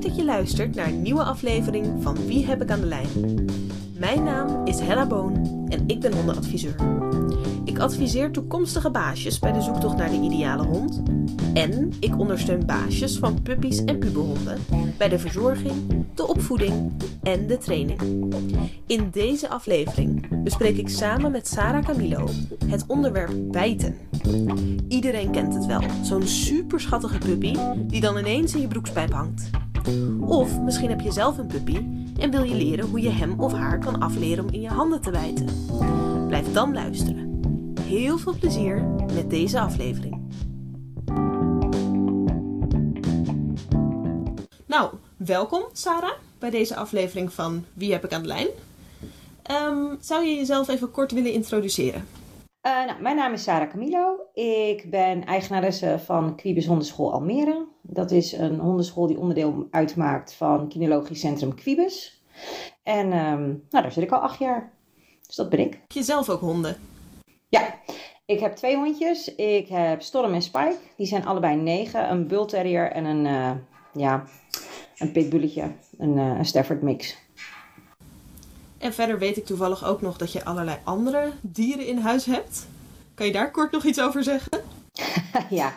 Dat je luistert naar een nieuwe aflevering van Wie heb ik aan de lijn? Mijn naam is Hella Boon en ik ben hondenadviseur. Ik adviseer toekomstige baasjes bij de zoektocht naar de ideale hond. En ik ondersteun baasjes van puppies en puberhonden bij de verzorging, de opvoeding en de training. In deze aflevering bespreek ik samen met Sarah Camilo het onderwerp bijten. Iedereen kent het wel, zo'n super schattige puppy die dan ineens in je broekspijp hangt. Of misschien heb je zelf een puppy en wil je leren hoe je hem of haar kan afleren om in je handen te bijten. Blijf dan luisteren. Heel veel plezier met deze aflevering. Nou, welkom Sarah bij deze aflevering van Wie heb ik aan de lijn? Ehm, zou je jezelf even kort willen introduceren? Uh, nou, mijn naam is Sarah Camilo. Ik ben eigenaresse van Quibus Hondenschool Almere. Dat is een hondenschool die onderdeel uitmaakt van Kinologisch Centrum Quibus. En um, nou, daar zit ik al acht jaar. Dus dat ben ik. Heb je zelf ook honden? Ja, ik heb twee hondjes. Ik heb Storm en Spike. Die zijn allebei negen. Een Bull Terrier en een, uh, ja, een pitbulletje. Een, uh, een Stafford mix. En verder weet ik toevallig ook nog dat je allerlei andere dieren in huis hebt. Kan je daar kort nog iets over zeggen? ja.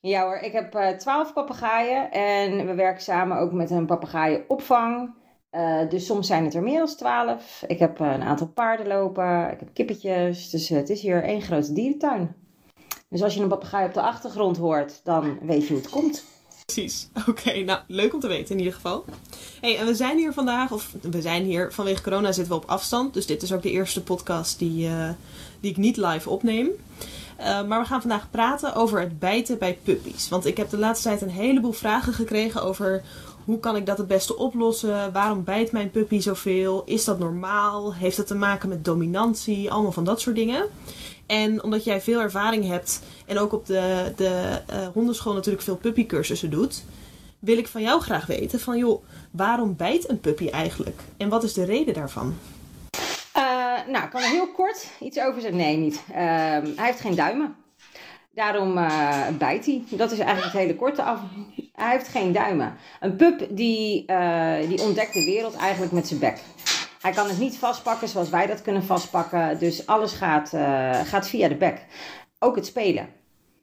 Ja hoor, ik heb uh, twaalf papegaaien en we werken samen ook met een papegaaienopvang. Uh, dus soms zijn het er meer dan twaalf. Ik heb uh, een aantal paarden lopen, ik heb kippetjes. Dus het is hier één grote dierentuin. Dus als je een papegaai op de achtergrond hoort, dan weet je hoe het komt. Precies. Oké, nou leuk om te weten in ieder geval. Hey, en we zijn hier vandaag, of we zijn hier vanwege corona zitten we op afstand. Dus dit is ook de eerste podcast die, uh, die ik niet live opneem. Uh, maar we gaan vandaag praten over het bijten bij puppies. Want ik heb de laatste tijd een heleboel vragen gekregen over hoe kan ik dat het beste oplossen? Waarom bijt mijn puppy zoveel? Is dat normaal? Heeft dat te maken met dominantie? Allemaal van dat soort dingen. En omdat jij veel ervaring hebt en ook op de, de uh, hondenschool natuurlijk veel puppycursussen doet, wil ik van jou graag weten van joh, waarom bijt een puppy eigenlijk? En wat is de reden daarvan? Uh, nou, ik kan er heel kort iets over zeggen. Nee, niet. Uh, hij heeft geen duimen. Daarom uh, bijt hij. Dat is eigenlijk het hele korte af. Hij heeft geen duimen. Een pup die, die ontdekt de wereld eigenlijk met zijn bek. Hij kan het niet vastpakken zoals wij dat kunnen vastpakken. Dus alles gaat, uh, gaat via de bek. Ook het spelen.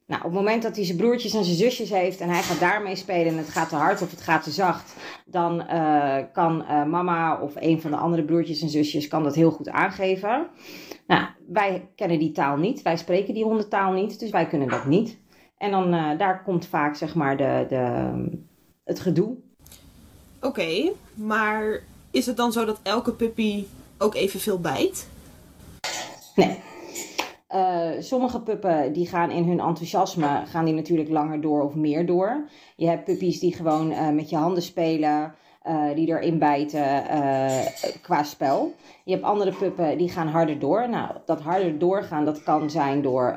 Nou, op het moment dat hij zijn broertjes en zijn zusjes heeft en hij gaat daarmee spelen en het gaat te hard of het gaat te zacht, dan uh, kan uh, mama of een van de andere broertjes en zusjes kan dat heel goed aangeven. Nou, wij kennen die taal niet, wij spreken die hondentaal niet, dus wij kunnen dat niet. En dan daar komt vaak zeg maar de, de, het gedoe. Oké, maar is het dan zo dat elke puppy ook evenveel bijt? Nee. Uh, sommige puppen die gaan in hun enthousiasme gaan die natuurlijk langer door of meer door. Je hebt puppies die gewoon uh, met je handen spelen, uh, die erin bijten qua spel. Je hebt andere puppen die gaan harder door. Nou, dat harder doorgaan dat kan zijn door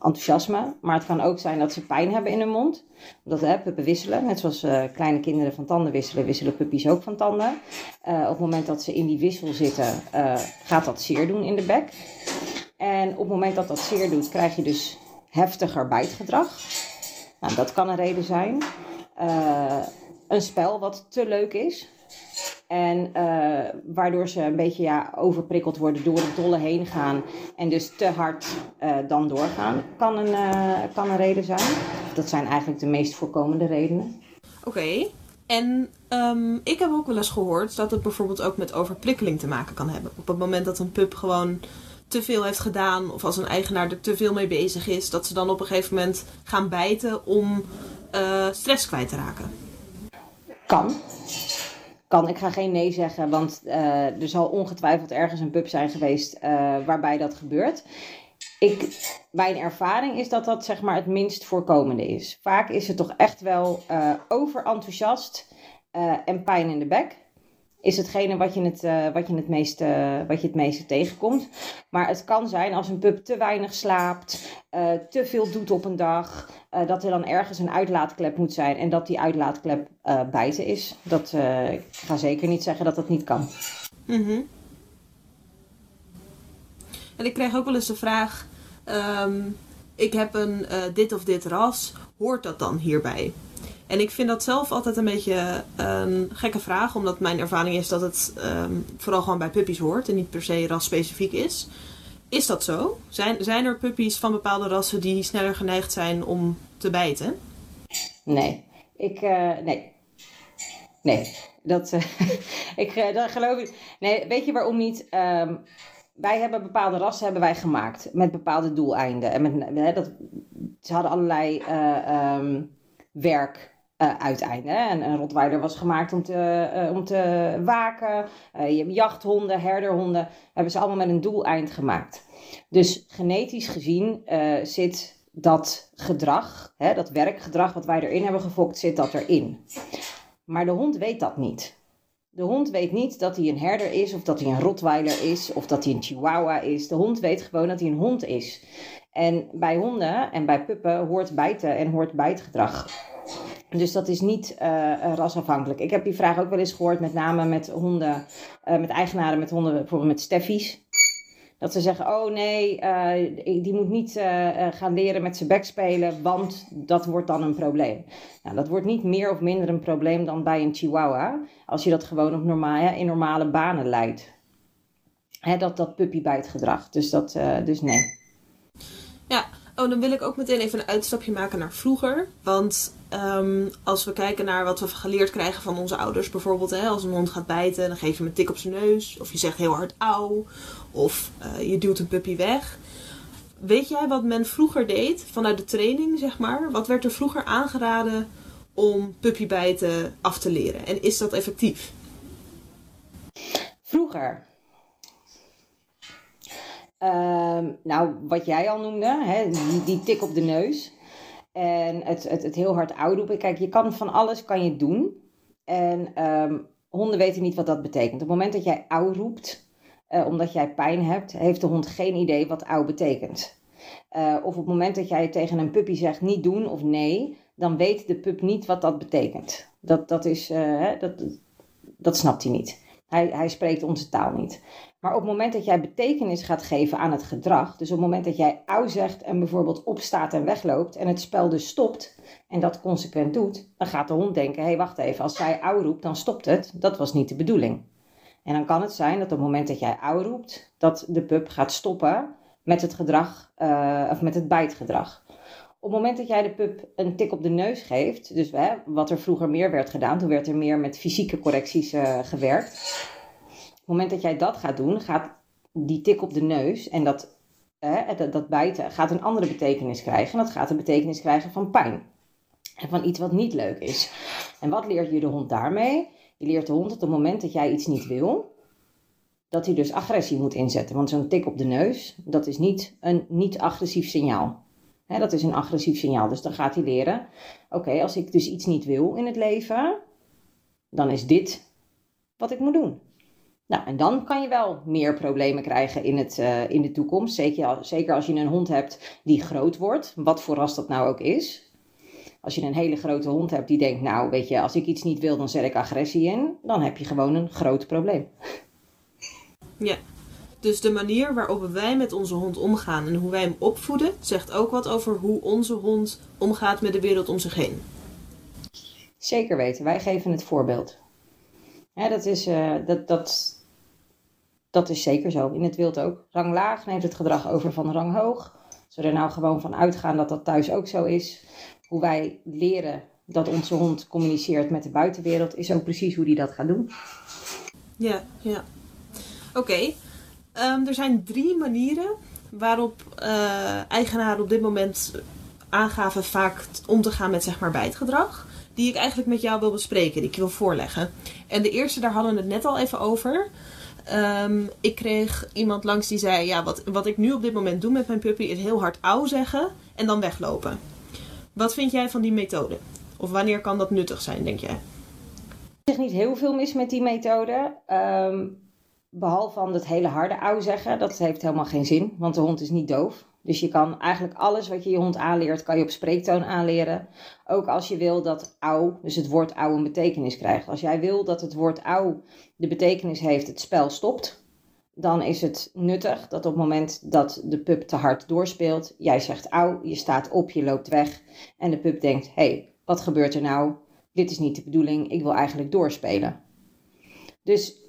enthousiasme, maar het kan ook zijn dat ze pijn hebben in hun mond. Omdat hè, puppen wisselen, net zoals kleine kinderen van tanden wisselen, wisselen puppies ook van tanden. op het moment dat ze in die wissel zitten, gaat dat zeer doen in de bek. En op het moment dat dat zeer doet, krijg je dus heftiger bijtgedrag. Nou, dat kan een reden zijn. Een spel wat te leuk is. En uh, waardoor ze een beetje ja, overprikkeld worden, door het dolle heen gaan. En dus te hard uh, dan doorgaan, kan een, kan een reden zijn. Dat zijn eigenlijk de meest voorkomende redenen. Oké. En um, ik heb ook wel eens gehoord dat het bijvoorbeeld ook met overprikkeling te maken kan hebben. Op het moment dat een pup gewoon te veel heeft gedaan of als een eigenaar er te veel mee bezig is, dat ze dan op een gegeven moment gaan bijten om stress kwijt te raken? Kan. Kan. Ik ga geen nee zeggen, want uh, er zal ongetwijfeld ergens een pup zijn geweest uh, waarbij dat gebeurt. Ik, mijn ervaring is dat dat zeg maar het minst voorkomende is. Vaak is het toch echt wel overenthousiast en pijn in de bek is hetgene wat je het, uh, wat je het, meeste, wat je het meeste tegenkomt. Maar het kan zijn als een pup te weinig slaapt, uh, te veel doet op een dag, dat er dan ergens een uitlaatklep moet zijn en dat die uitlaatklep bijten is. Dat, ik ga zeker niet zeggen dat dat niet kan. -hmm. En ik krijg ook wel eens de vraag: um, ik heb een dit of dit ras, hoort dat dan hierbij? En ik vind dat zelf altijd een beetje een gekke vraag, omdat mijn ervaring is dat het ehm, vooral gewoon bij puppies hoort en niet per se rasspecifiek is. Is dat zo? Zijn, zijn er puppies van bepaalde rassen die sneller geneigd zijn om te bijten? Nee, ik, uh, nee. Nee, dat, uh, ik, dat geloof ik. Nee, weet je waarom niet? Um, wij hebben bepaalde rassen hebben wij gemaakt met bepaalde doeleinden. En met, dat, ze hadden allerlei um, werk uh, uiteinden. En een Rottweiler was gemaakt om te, uh, om te waken. Uh, je hebt jachthonden, herderhonden. Hebben ze allemaal met een doeleind gemaakt. Dus genetisch gezien zit dat gedrag, hè, dat werkgedrag wat wij erin hebben gefokt, zit dat erin. Maar de hond weet dat niet. De hond weet niet dat hij een herder is, of dat hij een Rottweiler is, of dat hij een Chihuahua is. De hond weet gewoon dat hij een hond is. En bij honden en bij puppen hoort bijten en hoort bijtgedrag. Dus dat is niet uh, rasafhankelijk. Ik heb die vraag ook wel eens gehoord, met name met honden, uh, met eigenaren met honden, bijvoorbeeld met steffies. Dat ze zeggen, oh nee, die moet niet gaan leren met zijn bek spelen, want dat wordt dan een probleem. Nou, dat wordt niet meer of minder een probleem dan bij een chihuahua, als je dat gewoon op normale, in normale banen leidt. Hè, dat, dat puppybijtgedrag. Dus, dat, dus nee. Ja, oh, dan wil ik ook meteen even een uitstapje maken naar vroeger. Want um, als we kijken naar wat we geleerd krijgen van onze ouders, bijvoorbeeld hè, als een hond gaat bijten, dan geef je hem een tik op zijn neus. Of je zegt heel hard auw. Of uh, je duwt een puppy weg. Weet jij wat men vroeger deed vanuit de training, zeg maar? Wat werd er vroeger aangeraden om puppybijten af te leren? En is dat effectief? Vroeger. Uh, nou, wat jij al noemde, hè, die, tik op de neus. En het, het, het heel hard roepen. Kijk, je kan van alles kan je doen. En um, honden weten niet wat dat betekent. Op het moment dat jij auw roept, uh, omdat jij pijn hebt, heeft de hond geen idee wat auw betekent. Uh, of op het moment dat jij tegen een puppy zegt niet doen of nee, dan weet de pup niet wat dat betekent. Dat, dat, is, uh, dat, dat snapt hij niet. Hij, hij spreekt onze taal niet. Maar op het moment dat jij betekenis gaat geven aan het gedrag, dus op het moment dat jij auw zegt en bijvoorbeeld opstaat en wegloopt en het spel dus stopt en dat consequent doet, dan gaat de hond denken: hé, hey, wacht even, als zij auw roept, dan stopt het. Dat was niet de bedoeling. En dan kan het zijn dat op het moment dat jij auw roept, dat de pup gaat stoppen met het gedrag uh, of met het bijtgedrag. Op het moment dat jij de pup een tik op de neus geeft, dus hè, wat er vroeger meer werd gedaan, toen werd er meer met fysieke correcties uh, gewerkt het moment dat jij dat gaat doen, gaat die tik op de neus en dat, dat, dat bijten gaat een andere betekenis krijgen. En dat gaat een betekenis krijgen van pijn. En van iets wat niet leuk is. En wat leert je de hond daarmee? Je leert de hond dat op het moment dat jij iets niet wil, dat hij dus agressie moet inzetten. Want zo'n tik op de neus, dat is niet een niet-agressief signaal. Dat is een agressief signaal. Dus dan gaat hij leren: oké, als ik dus iets niet wil in het leven, dan is dit wat ik moet doen. Nou, en dan kan je wel meer problemen krijgen in, het, uh, in de toekomst. Zeker, zeker als je een hond hebt die groot wordt, wat voor ras dat nou ook is. Als je een hele grote hond hebt die denkt, nou weet je, als ik iets niet wil, dan zet ik agressie in. Dan heb je gewoon een groot probleem. Ja, dus de manier waarop wij met onze hond omgaan en hoe wij hem opvoeden, zegt ook wat over hoe onze hond omgaat met de wereld om zich heen. Zeker weten, wij geven het voorbeeld. Ja, dat, is, uh, dat, dat, dat is zeker zo. In het wild ook. Rang laag neemt het gedrag over van rang hoog. Als we er nou gewoon van uitgaan dat dat thuis ook zo is. Hoe wij leren dat onze hond communiceert met de buitenwereld, is ook precies hoe die dat gaat doen. Ja, ja. Oké. Ehm, er zijn drie manieren waarop uh, eigenaren op dit moment aangaven vaak om te gaan met zeg maar bijtgedrag. Die ik eigenlijk met jou wil bespreken, die ik wil voorleggen. En de eerste, daar hadden we het net al even over. Um, ik kreeg iemand langs die zei: Ja, wat, wat ik nu op dit moment doe met mijn puppy is heel hard auw zeggen en dan weglopen. Wat vind jij van die methode? Of wanneer kan dat nuttig zijn, denk jij? Er is niet heel veel mis met die methode. Um, behalve van het hele harde auw zeggen. Dat heeft helemaal geen zin, want de hond is niet doof. Dus je kan eigenlijk alles wat je je hond aanleert, kan je op spreektoon aanleren. Ook als je wil dat auw, dus het woord auw een betekenis krijgt. Als jij wil dat het woord auw de betekenis heeft, het spel stopt. Dan is het nuttig dat op het moment dat de pup te hard doorspeelt, jij zegt auw, je staat op, je loopt weg. En de pup denkt, hé, hey, wat gebeurt er nou? Dit is niet de bedoeling, ik wil eigenlijk doorspelen. Dus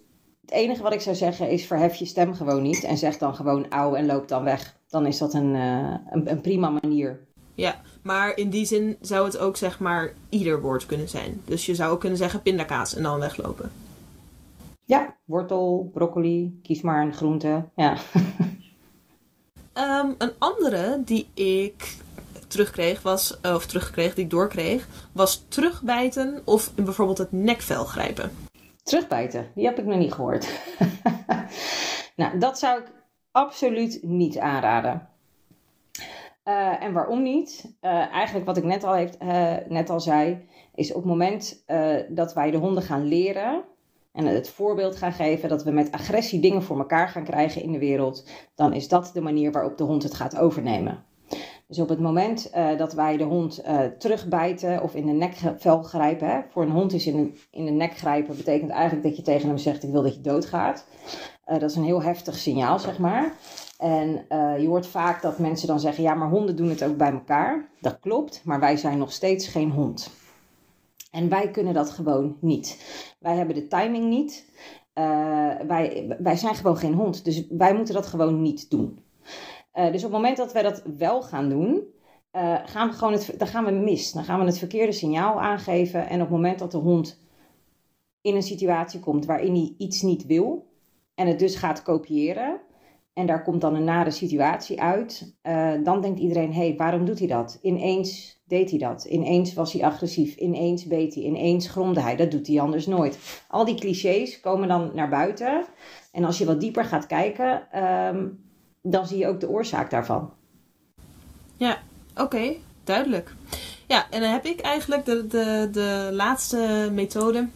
het enige wat ik zou zeggen is verhef je stem gewoon niet en zeg dan gewoon auw en loop dan weg. Dan is dat een, uh, een, een prima manier. Ja, maar in die zin zou het ook zeg maar ieder woord kunnen zijn. Dus je zou ook kunnen zeggen pindakaas en dan weglopen. Ja, wortel, broccoli, kies maar een groente. Ja. um, een andere die ik terugkreeg was, of terugkreeg, die ik doorkreeg, was terugbijten of bijvoorbeeld het nekvel grijpen. Terugbijten, die heb ik nog niet gehoord. nou, dat zou ik absoluut niet aanraden. Uh, en waarom niet? Uh, eigenlijk wat ik net al, heeft, uh, net al zei, is op het moment dat wij de honden gaan leren en het voorbeeld gaan geven dat we met agressie dingen voor elkaar gaan krijgen in de wereld, dan is dat de manier waarop de hond het gaat overnemen. Dus op het moment uh, dat wij de hond uh, terugbijten of in de nekvel grijpen. Voor een hond is in de, in de nek grijpen betekent eigenlijk dat je tegen hem zegt: Ik wil dat je doodgaat. Uh, dat is een heel heftig signaal, zeg maar. En je hoort vaak dat mensen dan zeggen: Ja, maar honden doen het ook bij elkaar. Dat klopt, maar wij zijn nog steeds geen hond. En wij kunnen dat gewoon niet. Wij hebben de timing niet. wij, wij zijn gewoon geen hond. Dus wij moeten dat gewoon niet doen. Uh, dus op het moment dat wij dat wel gaan doen, uh, gaan we gewoon het, dan gaan we mis. Dan gaan we het verkeerde signaal aangeven. En op het moment dat de hond in een situatie komt waarin hij iets niet wil en het dus gaat kopiëren, en daar komt dan een nare situatie uit, uh, dan denkt iedereen: hé, hey, waarom doet hij dat? Ineens deed hij dat. Ineens was hij agressief. Ineens beet hij. Ineens gromde hij. Dat doet hij anders nooit. Al die clichés komen dan naar buiten. En als je wat dieper gaat kijken, um, dan zie je ook de oorzaak daarvan. Ja, oké, duidelijk. Ja, en dan heb ik eigenlijk de, de, de laatste methode.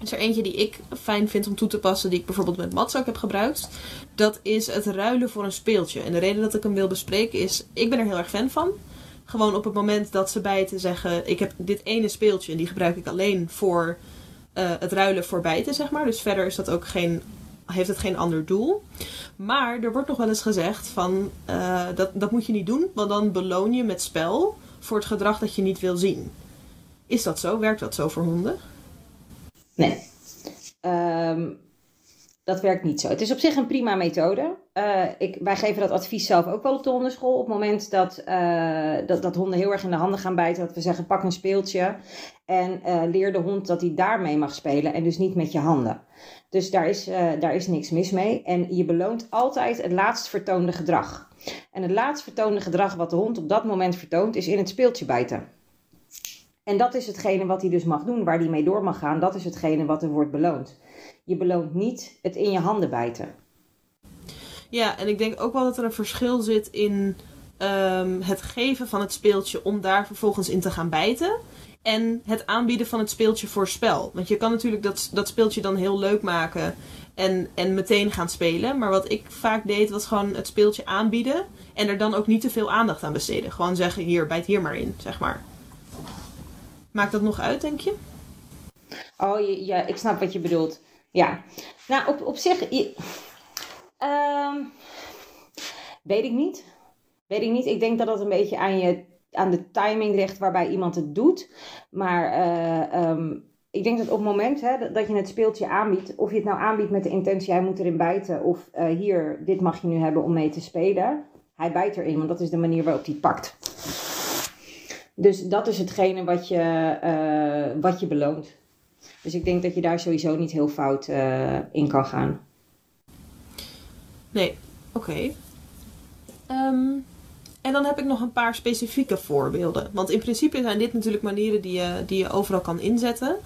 Is er eentje die ik fijn vind om toe te passen, die ik bijvoorbeeld met Mats ook heb gebruikt. Dat is het ruilen voor een speeltje. En de reden dat ik hem wil bespreken is, ik ben er heel erg fan van. Gewoon op het moment dat ze bijten zeggen, ik heb dit ene speeltje en die gebruik ik alleen voor uh, het ruilen voor bijten, zeg maar. Dus verder is dat ook geen heeft het geen ander doel. Maar er wordt nog wel eens gezegd van uh, dat, dat moet je niet doen, want dan beloon je met spel voor het gedrag dat je niet wil zien. Is dat zo? Werkt dat zo voor honden? Nee. Um, dat werkt niet zo. Het is op zich een prima methode. Uh, ik, wij geven dat advies zelf ook wel op de hondenschool. Op het moment dat, uh, dat, dat honden heel erg in de handen gaan bijten, dat we zeggen pak een speeltje en uh, leer de hond dat hij daarmee mag spelen en dus niet met je handen. Dus daar is, daar is niks mis mee. En je beloont altijd het laatst vertoonde gedrag. En het laatst vertoonde gedrag wat de hond op dat moment vertoont, is in het speeltje bijten. En dat is hetgene wat hij dus mag doen, waar hij mee door mag gaan. Dat is hetgene wat er wordt beloond. Je beloont niet het in je handen bijten. Ja, en ik denk ook wel dat er een verschil zit in um, het geven van het speeltje om daar vervolgens in te gaan bijten. En het aanbieden van het speeltje voor spel. Want je kan natuurlijk dat, dat speeltje dan heel leuk maken en, en meteen gaan spelen. Maar wat ik vaak deed, was gewoon het speeltje aanbieden. En er dan ook niet te veel aandacht aan besteden. Gewoon zeggen, hier, bijt hier maar in, zeg maar. Maakt dat nog uit, denk je? Oh, ja, ik snap wat je bedoelt. Ja, nou op, op zich. Um, weet ik niet. Weet ik niet. Ik denk dat dat een beetje aan, je, aan de timing ligt waarbij iemand het doet. Maar uh, um, ik denk dat op het moment hè, dat je het speeltje aanbiedt, of je het nou aanbiedt met de intentie hij moet erin bijten, of uh, hier, dit mag je nu hebben om mee te spelen. Hij bijt erin, want dat is de manier waarop hij pakt. Dus dat is hetgene wat je, uh, wat je beloont. Dus ik denk dat je daar sowieso niet heel fout in kan gaan. Nee, oké. Um, en dan heb ik nog een paar specifieke voorbeelden. Want in principe zijn dit natuurlijk manieren die je, die je overal kan inzetten.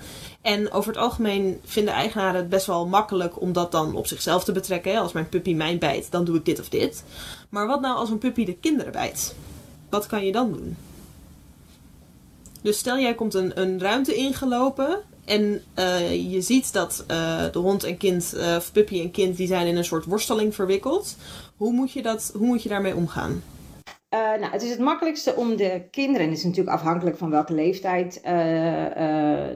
En over het algemeen vinden eigenaren het best wel makkelijk om dat dan op zichzelf te betrekken. Als mijn puppy mij bijt, dan doe ik dit of dit. Maar wat nou als een puppy de kinderen bijt? Wat kan je dan doen? Dus stel jij komt een, een ruimte ingelopen en uh, je ziet dat uh, de hond en kind, uh, of puppy en kind, die zijn in een soort worsteling verwikkeld. Hoe moet je, dat, hoe moet je daarmee omgaan? Uh, nou, het is het makkelijkste om de kinderen, en het is natuurlijk afhankelijk van welke leeftijd uh, uh,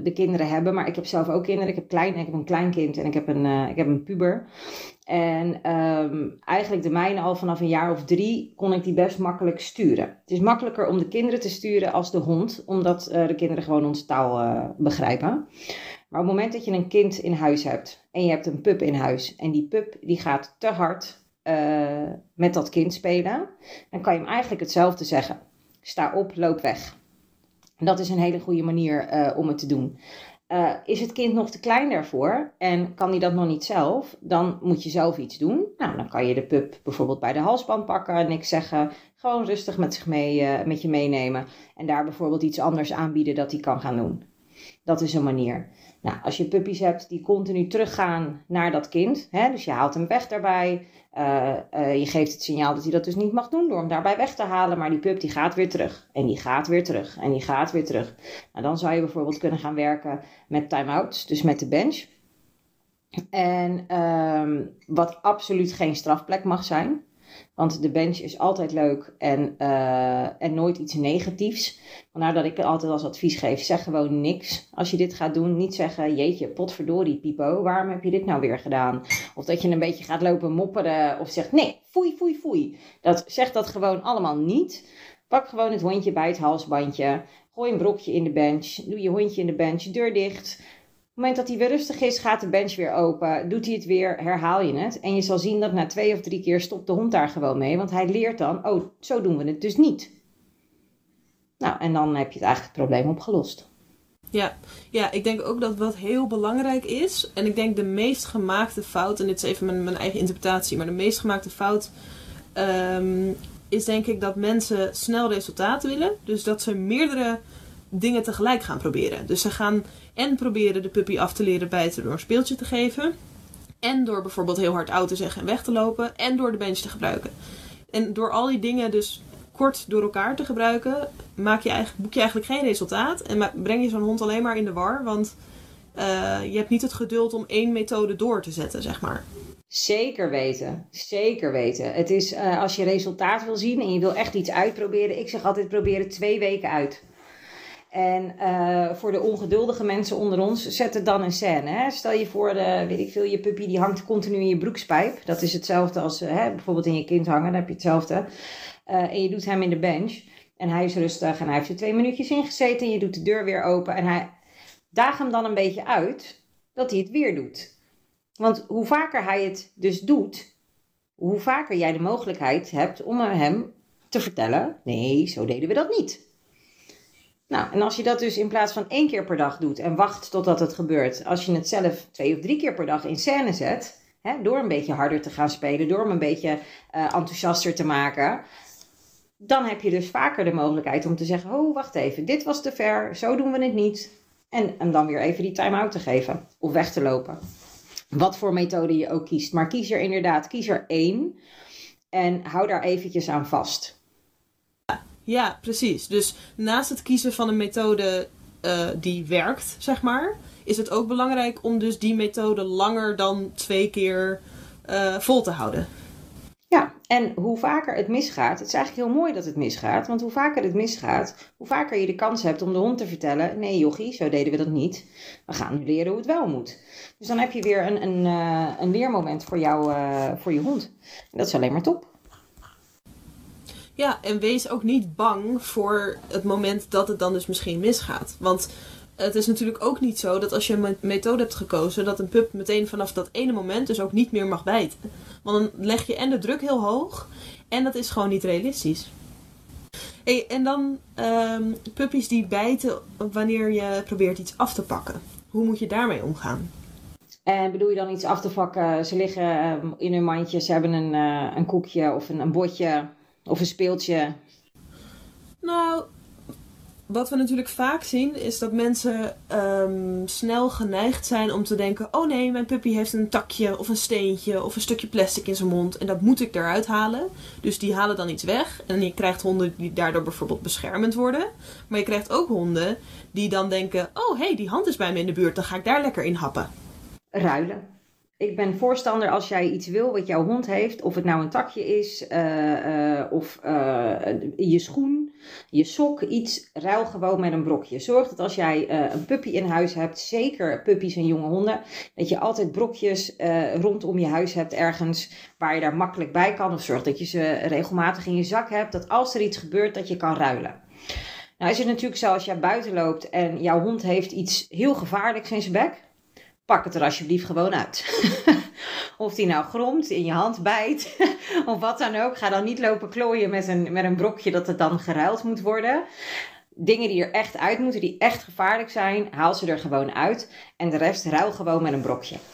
de kinderen hebben, maar ik heb zelf ook kinderen. Ik heb, klein, ik heb een kleinkind en ik heb een, ik heb een puber. En um, eigenlijk de mijne al vanaf een jaar of drie kon ik die best makkelijk sturen. Het is makkelijker om de kinderen te sturen als de hond, omdat de kinderen gewoon onze taal begrijpen. Maar op het moment dat je een kind in huis hebt en je hebt een pup in huis en die pup die gaat te hard uh, met dat kind spelen, dan kan je hem eigenlijk hetzelfde zeggen. Sta op, loop weg. En dat is een hele goede manier uh, om het te doen. Uh, is het kind nog te klein daarvoor en kan hij dat nog niet zelf, dan moet je zelf iets doen. Nou, dan kan je de pup bijvoorbeeld bij de halsband pakken, niks zeggen, gewoon rustig met, zich mee, met je meenemen en daar bijvoorbeeld iets anders aanbieden dat hij kan gaan doen. Dat is een manier. Nou, als je puppies hebt die continu teruggaan naar dat kind, hè, dus je haalt hem weg daarbij, uh, uh, je geeft het signaal dat hij dat dus niet mag doen door hem daarbij weg te halen, maar die pup die gaat weer terug en die gaat weer terug en die gaat weer terug. Nou, dan zou je bijvoorbeeld kunnen gaan werken met time-outs, dus met de bench. En um, wat absoluut geen strafplek mag zijn. Want de bench is altijd leuk en, uh, en nooit iets negatiefs. Vandaar dat ik altijd als advies geef, zeg gewoon niks. Als je dit gaat doen, niet zeggen, jeetje, potverdorie Pipo, waarom heb je dit nou weer gedaan? Of dat je een beetje gaat lopen mopperen of zegt, nee, foei, foei, foei. Dat, zeg dat gewoon allemaal niet. Pak gewoon het hondje bij het halsbandje. Gooi een brokje in de bench. Doe je hondje in de bench, deur dicht het moment dat hij weer rustig is, gaat de bench weer open. Doet hij het weer, herhaal je het. En je zal zien dat na twee of drie keer stopt de hond daar gewoon mee. Want hij leert dan, oh, zo doen we het dus niet. Nou, en dan heb je het eigenlijk het probleem opgelost. Ja. ja, ik denk ook dat wat heel belangrijk is, en ik denk de meest gemaakte fout, en dit is even mijn, eigen interpretatie, maar de meest gemaakte fout um, is denk ik dat mensen snel resultaat willen. Dus dat ze meerdere dingen tegelijk gaan proberen. Dus ze gaan en proberen de puppy af te leren bijten door een speeltje te geven. En door bijvoorbeeld heel hard oud te zeggen en weg te lopen. En door de bench te gebruiken. En door al die dingen dus kort door elkaar te gebruiken, maak je eigenlijk, boek je eigenlijk geen resultaat. En breng je zo'n hond alleen maar in de war. Want uh, je hebt niet het geduld om één methode door te zetten, zeg maar. Zeker weten, zeker weten. Het is uh, als je resultaat wil zien en je wil echt iets uitproberen. Ik zeg altijd proberen twee weken uit. En uh, voor de ongeduldige mensen onder ons, zet het dan in scène. Hè? Stel je voor, de, weet ik veel, je puppy die hangt continu in je broekspijp. Dat is hetzelfde als uh, hè, bijvoorbeeld in je kind hangen, dan heb je hetzelfde. En je doet hem in de bench. En hij is rustig en hij heeft er twee minuutjes in gezeten. En je doet de deur weer open. En hij daag hem dan een beetje uit dat hij het weer doet. Want hoe vaker hij het dus doet, hoe vaker jij de mogelijkheid hebt om hem te vertellen: nee, zo deden we dat niet. Nou, en als je dat dus in plaats van één keer per dag doet en wacht totdat het gebeurt, als je het zelf twee of drie keer per dag in scène zet, hè, door een beetje harder te gaan spelen, door hem een beetje uh, enthousiaster te maken, dan heb je dus vaker de mogelijkheid om te zeggen: Oh, wacht even, dit was te ver, zo doen we het niet. En, en dan weer even die time-out te geven of weg te lopen. Wat voor methode je ook kiest. Maar kies er inderdaad, kies er één en hou daar eventjes aan vast. Ja, precies. Dus naast het kiezen van een methode uh, die werkt, zeg maar, is het ook belangrijk om dus die methode langer dan twee keer uh, vol te houden. Ja, en hoe vaker het misgaat, het is eigenlijk heel mooi dat het misgaat, want hoe vaker het misgaat, hoe vaker je de kans hebt om de hond te vertellen: nee, jochie, zo deden we dat niet. We gaan nu leren hoe het wel moet. Dus dan heb je weer een, een, uh, een leermoment voor, jou, voor je hond. En dat is alleen maar top. Ja, en wees ook niet bang voor het moment dat het dan dus misschien misgaat. Want het is natuurlijk ook niet zo dat als je een methode hebt gekozen, dat een pup meteen vanaf dat ene moment dus ook niet meer mag bijten. Want dan leg je en de druk heel hoog en dat is gewoon niet realistisch. Hey, en dan um, puppies die bijten wanneer je probeert iets af te pakken. Hoe moet je daarmee omgaan? En bedoel je dan iets af te pakken? Ze liggen um, in hun mandje, ze hebben een, uh, een koekje of een, een botje of een speeltje? Nou, wat we natuurlijk vaak zien is dat mensen um, snel geneigd zijn om te denken: oh nee, mijn puppy heeft een takje of een steentje of een stukje plastic in zijn mond en dat moet ik eruit halen. Dus die halen dan iets weg. En je krijgt honden die daardoor bijvoorbeeld beschermend worden. Maar je krijgt ook honden die dan denken: oh hé, hey, die hand is bij me in de buurt, dan ga ik daar lekker in happen. Ruilen. Ik ben voorstander als jij iets wil wat jouw hond heeft, of het nou een takje is, uh, uh, of uh, je schoen, je sok, iets, ruil gewoon met een brokje. Zorg dat als jij een puppy in huis hebt, zeker puppies en jonge honden, dat je altijd brokjes rondom je huis hebt ergens waar je daar makkelijk bij kan. Of zorg dat je ze regelmatig in je zak hebt, dat als er iets gebeurt, dat je kan ruilen. Nou is het natuurlijk zo als jij buiten loopt en jouw hond heeft iets heel gevaarlijks in zijn bek pak het er alsjeblieft gewoon uit. of die nou gromt, in je hand bijt, of wat dan ook. Ga dan niet lopen klooien met een, met een brokje dat het dan geruild moet worden. Dingen die er echt uit moeten, die echt gevaarlijk zijn, haal ze er gewoon uit. En de rest ruil gewoon met een brokje.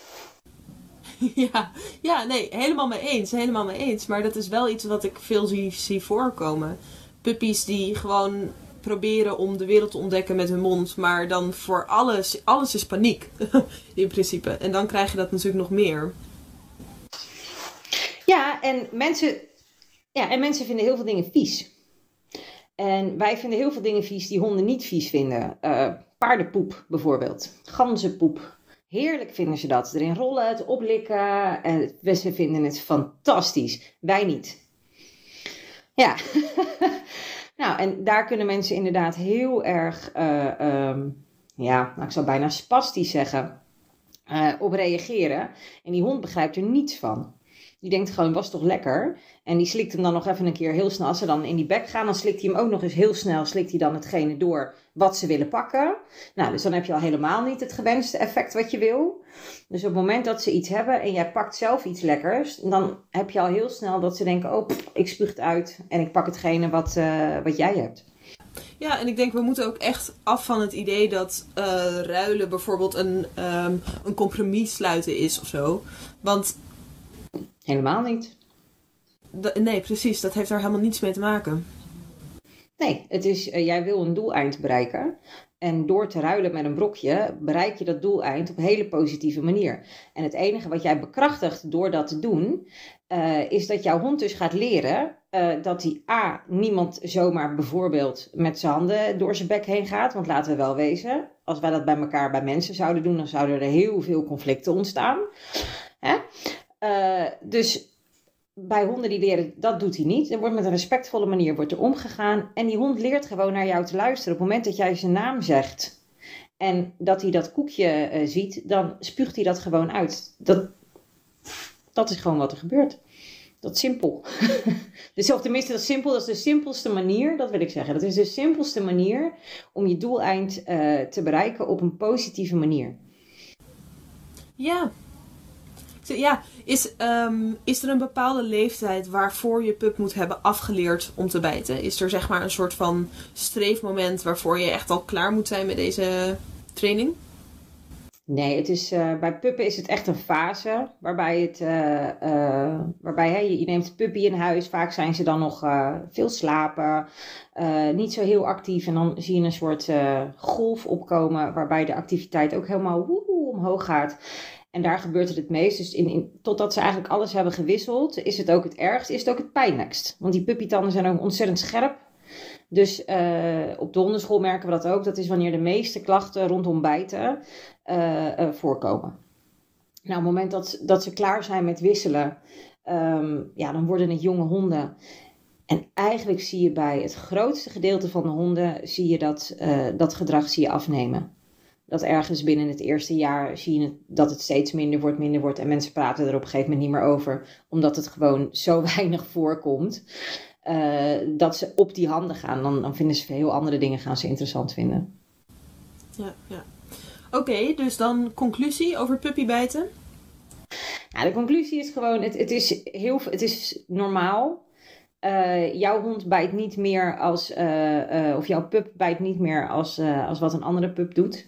Ja, ja, nee, helemaal mee eens. Helemaal mee eens. Maar dat is wel iets wat ik veel zie, zie voorkomen. Puppies die gewoon proberen om de wereld te ontdekken met hun mond. Maar dan voor alles, alles is paniek. in principe. En dan krijg je dat natuurlijk nog meer. Ja, en mensen, ja, en mensen vinden heel veel dingen vies. En wij vinden heel veel dingen vies die honden niet vies vinden. Uh, paardenpoep bijvoorbeeld. Ganzenpoep. Heerlijk vinden ze dat. Erin rollen, het oplikken. En ze vinden het fantastisch. Wij niet. Ja. Nou, en daar kunnen mensen inderdaad heel erg, uh, um, ja, nou, ik zou bijna spastisch zeggen, uh, op reageren. En die hond begrijpt er niets van. Die denkt gewoon, was toch lekker? En die slikt hem dan nog even een keer heel snel. Als ze dan in die bek gaan, dan slikt hij hem ook nog eens heel snel. Slikt hij dan hetgene door wat ze willen pakken. Nou, dus dan heb je al helemaal niet het gewenste effect wat je wil. Dus op het moment dat ze iets hebben en jij pakt zelf iets lekkers, dan heb je al heel snel dat ze denken: oh, ik spuug het uit en ik pak hetgene wat, uh, wat jij hebt. Ja, en ik denk we moeten ook echt af van het idee dat uh, ruilen bijvoorbeeld een, um, een compromis sluiten is of zo. Want. Helemaal niet. nee, precies. Dat heeft daar helemaal niets mee te maken. Nee, het is, uh, jij wil een doeleind bereiken. En door te ruilen met een brokje bereik je dat doeleind op een hele positieve manier. En het enige wat jij bekrachtigt door dat te doen, uh, is dat jouw hond dus gaat leren uh, dat hij A, niemand zomaar bijvoorbeeld met zijn handen door zijn bek heen gaat. Want laten we wel wezen, als wij dat bij elkaar bij mensen zouden doen, dan zouden er heel veel conflicten ontstaan. Hè? Uh, dus bij honden die leren, dat doet hij niet. Er wordt met een respectvolle manier wordt er omgegaan. En die hond leert gewoon naar jou te luisteren. Op het moment dat jij zijn naam zegt en dat hij dat koekje uh, ziet, dan spuugt hij dat gewoon uit. Dat, dat is gewoon wat er gebeurt. Dat is simpel. dus, of tenminste, dat is simpel. Dat is de simpelste manier, dat wil ik zeggen. Dat is de simpelste manier om je doeleind uh, te bereiken op een positieve manier. Ja, ja, is, um, is er een bepaalde leeftijd waarvoor je pup moet hebben afgeleerd om te bijten? Is er zeg maar een soort van streefmoment waarvoor je echt al klaar moet zijn met deze training? Nee, het is, uh, bij puppen is het echt een fase waarbij, het, uh, uh, waarbij hè, je, je, neemt puppy in huis. Vaak zijn ze dan nog veel slapen, niet zo heel actief. En dan zie je een soort golf opkomen waarbij de activiteit ook helemaal woehoe omhoog gaat. En daar gebeurt het het meest. Dus in, in, totdat ze eigenlijk alles hebben gewisseld, is het ook het ergst, is het ook het pijnlijkst. Want die puppytanden zijn ook ontzettend scherp. Dus uh, op de hondenschool merken we dat ook. Dat is wanneer de meeste klachten rondom bijten uh, uh, voorkomen. Nou, op het moment dat, dat ze klaar zijn met wisselen, um, ja, dan worden het jonge honden. En eigenlijk zie je bij het grootste gedeelte van de honden, zie je dat, dat gedrag zie je afnemen dat ergens binnen het eerste jaar zie je dat het steeds minder wordt, minder wordt. En mensen praten er op een gegeven moment niet meer over, omdat het gewoon zo weinig voorkomt. Uh, dat ze op die handen gaan. Dan, dan vinden ze heel andere dingen gaan ze interessant vinden. Ja, ja. Oké, dus dan conclusie over puppybijten? Nou, de conclusie is gewoon, het, het, is, heel, het is normaal. Uh, jouw hond bijt niet meer als, uh, uh, of jouw pup bijt niet meer als, als wat een andere pup doet.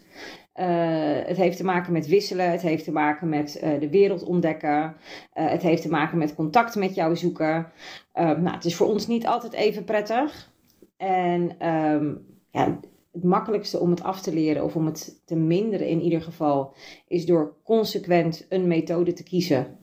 het heeft te maken met wisselen, het heeft te maken met de wereld ontdekken, het heeft te maken met contact met jou zoeken. nou, het is voor ons niet altijd even prettig. En um, ja, het makkelijkste om het af te leren of om het te minderen in ieder geval, is door consequent een methode te kiezen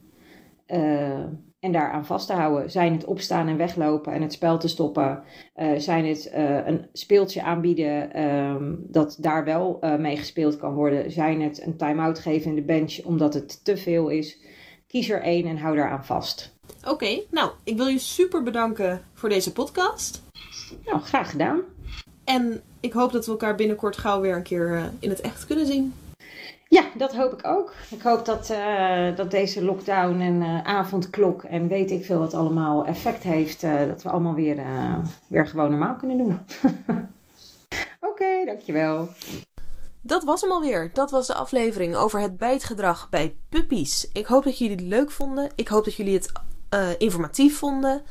en daaraan vast te houden. Zijn het opstaan en weglopen en het spel te stoppen. Uh, zijn het uh, een speeltje aanbieden um, dat daar wel uh, mee gespeeld kan worden. Zijn het een time-out geven in de bench omdat het te veel is. Kies er één en hou daaraan vast. Oké, okay, nou, ik wil je super bedanken voor deze podcast. Nou, graag gedaan. En ik hoop dat we elkaar binnenkort gauw weer een keer in het echt kunnen zien. Ja, dat hoop ik ook. Ik hoop dat, uh, dat deze lockdown en uh, avondklok en weet ik veel wat allemaal effect heeft. Uh, dat we allemaal weer, weer gewoon normaal kunnen doen. Oké, dankjewel. Dat was hem alweer. Dat was de aflevering over het bijtgedrag bij puppies. Ik hoop dat jullie het leuk vonden. Ik hoop dat jullie het uh, informatief vonden.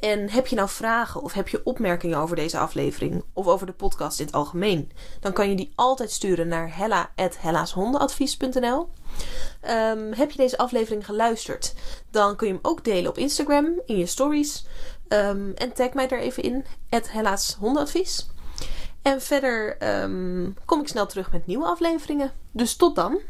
En heb je nou vragen of heb je opmerkingen over deze aflevering of over de podcast in het algemeen, dan kan je die altijd sturen naar hella.hellashondenadvies.nl. Um, ehm, heb je deze aflevering geluisterd, dan kun je hem ook delen op Instagram in je stories. Um, en tag mij daar even in, hellashondenadvies. En verder um, kom ik snel terug met nieuwe afleveringen. Dus tot dan.